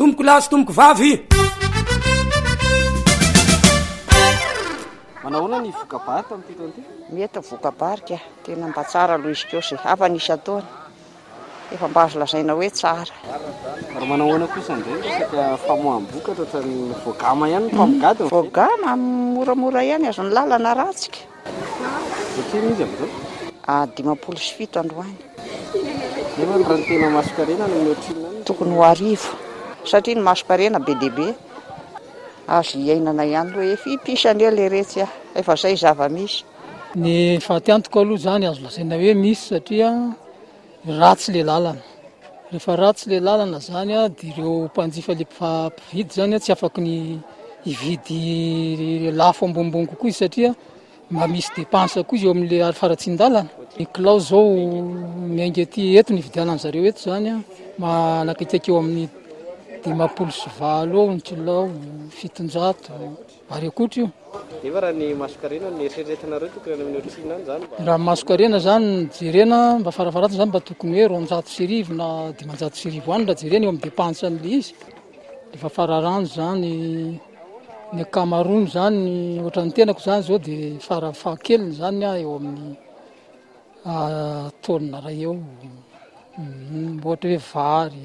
Tompoko lahy sy tompoko vavy. Manao ahoana ny voka-bary tamin'ity taona ity? Mety voka-bary ka, tena mba tsara aloha izy koa izay havany isan-taona. Efa mba azo lazaina hoe tsara. Ary manao ahoana kosa indray ny resaka famoaham-bokatra ohatran'ny voagama ihany ny mpamogady? Voagama moramora ihany, azon'ny lalana ratsy ka. Ohatrinona izy amin'izao? A dimampolo sy fito androany. Zay va ny raha ny tena masonkarena no ohatrinona any? Tokony ho arivo. Satria ny masonkarena be dia be azo hiainana ihany aloha e. Fy pisa anie leretsy a! Efa zay zava-misy. Ny fatiantoka aloha izany azo lazaina hoe misy satria. Ratsy le lalana, rehefa ratsy le lalana zany a de reo mpanjifa le mpividy zany a tsy afaky ny hividy lafo ambonimbony kokoa izy satria mba misy depense koa eo amle aro faratsindalana, ny kilao zao miainga aty eto ny ividianany zareo eto zany a manakaikaiky eo amle dimampolo sy valo eo ny kilao, fitonjato. Ary ankoatra io. Nefa raha ny masonkarena no eritreretinareo tokony any amin'ireo Tsina any izany mba. Raha ny masonkarena izany no jerena mba farafaharatiny izany mba tokony hoe roanjato sy arivo na dimanjato sy arivo any raha jerena eo amin'ny depansan'ilay izy. Efa fararano izany ny ankamaroany izany ohatra ny tenako izany izao dia farafahakeliny izany aho eo amin'ny taonina iray eo ohatra hoe vary.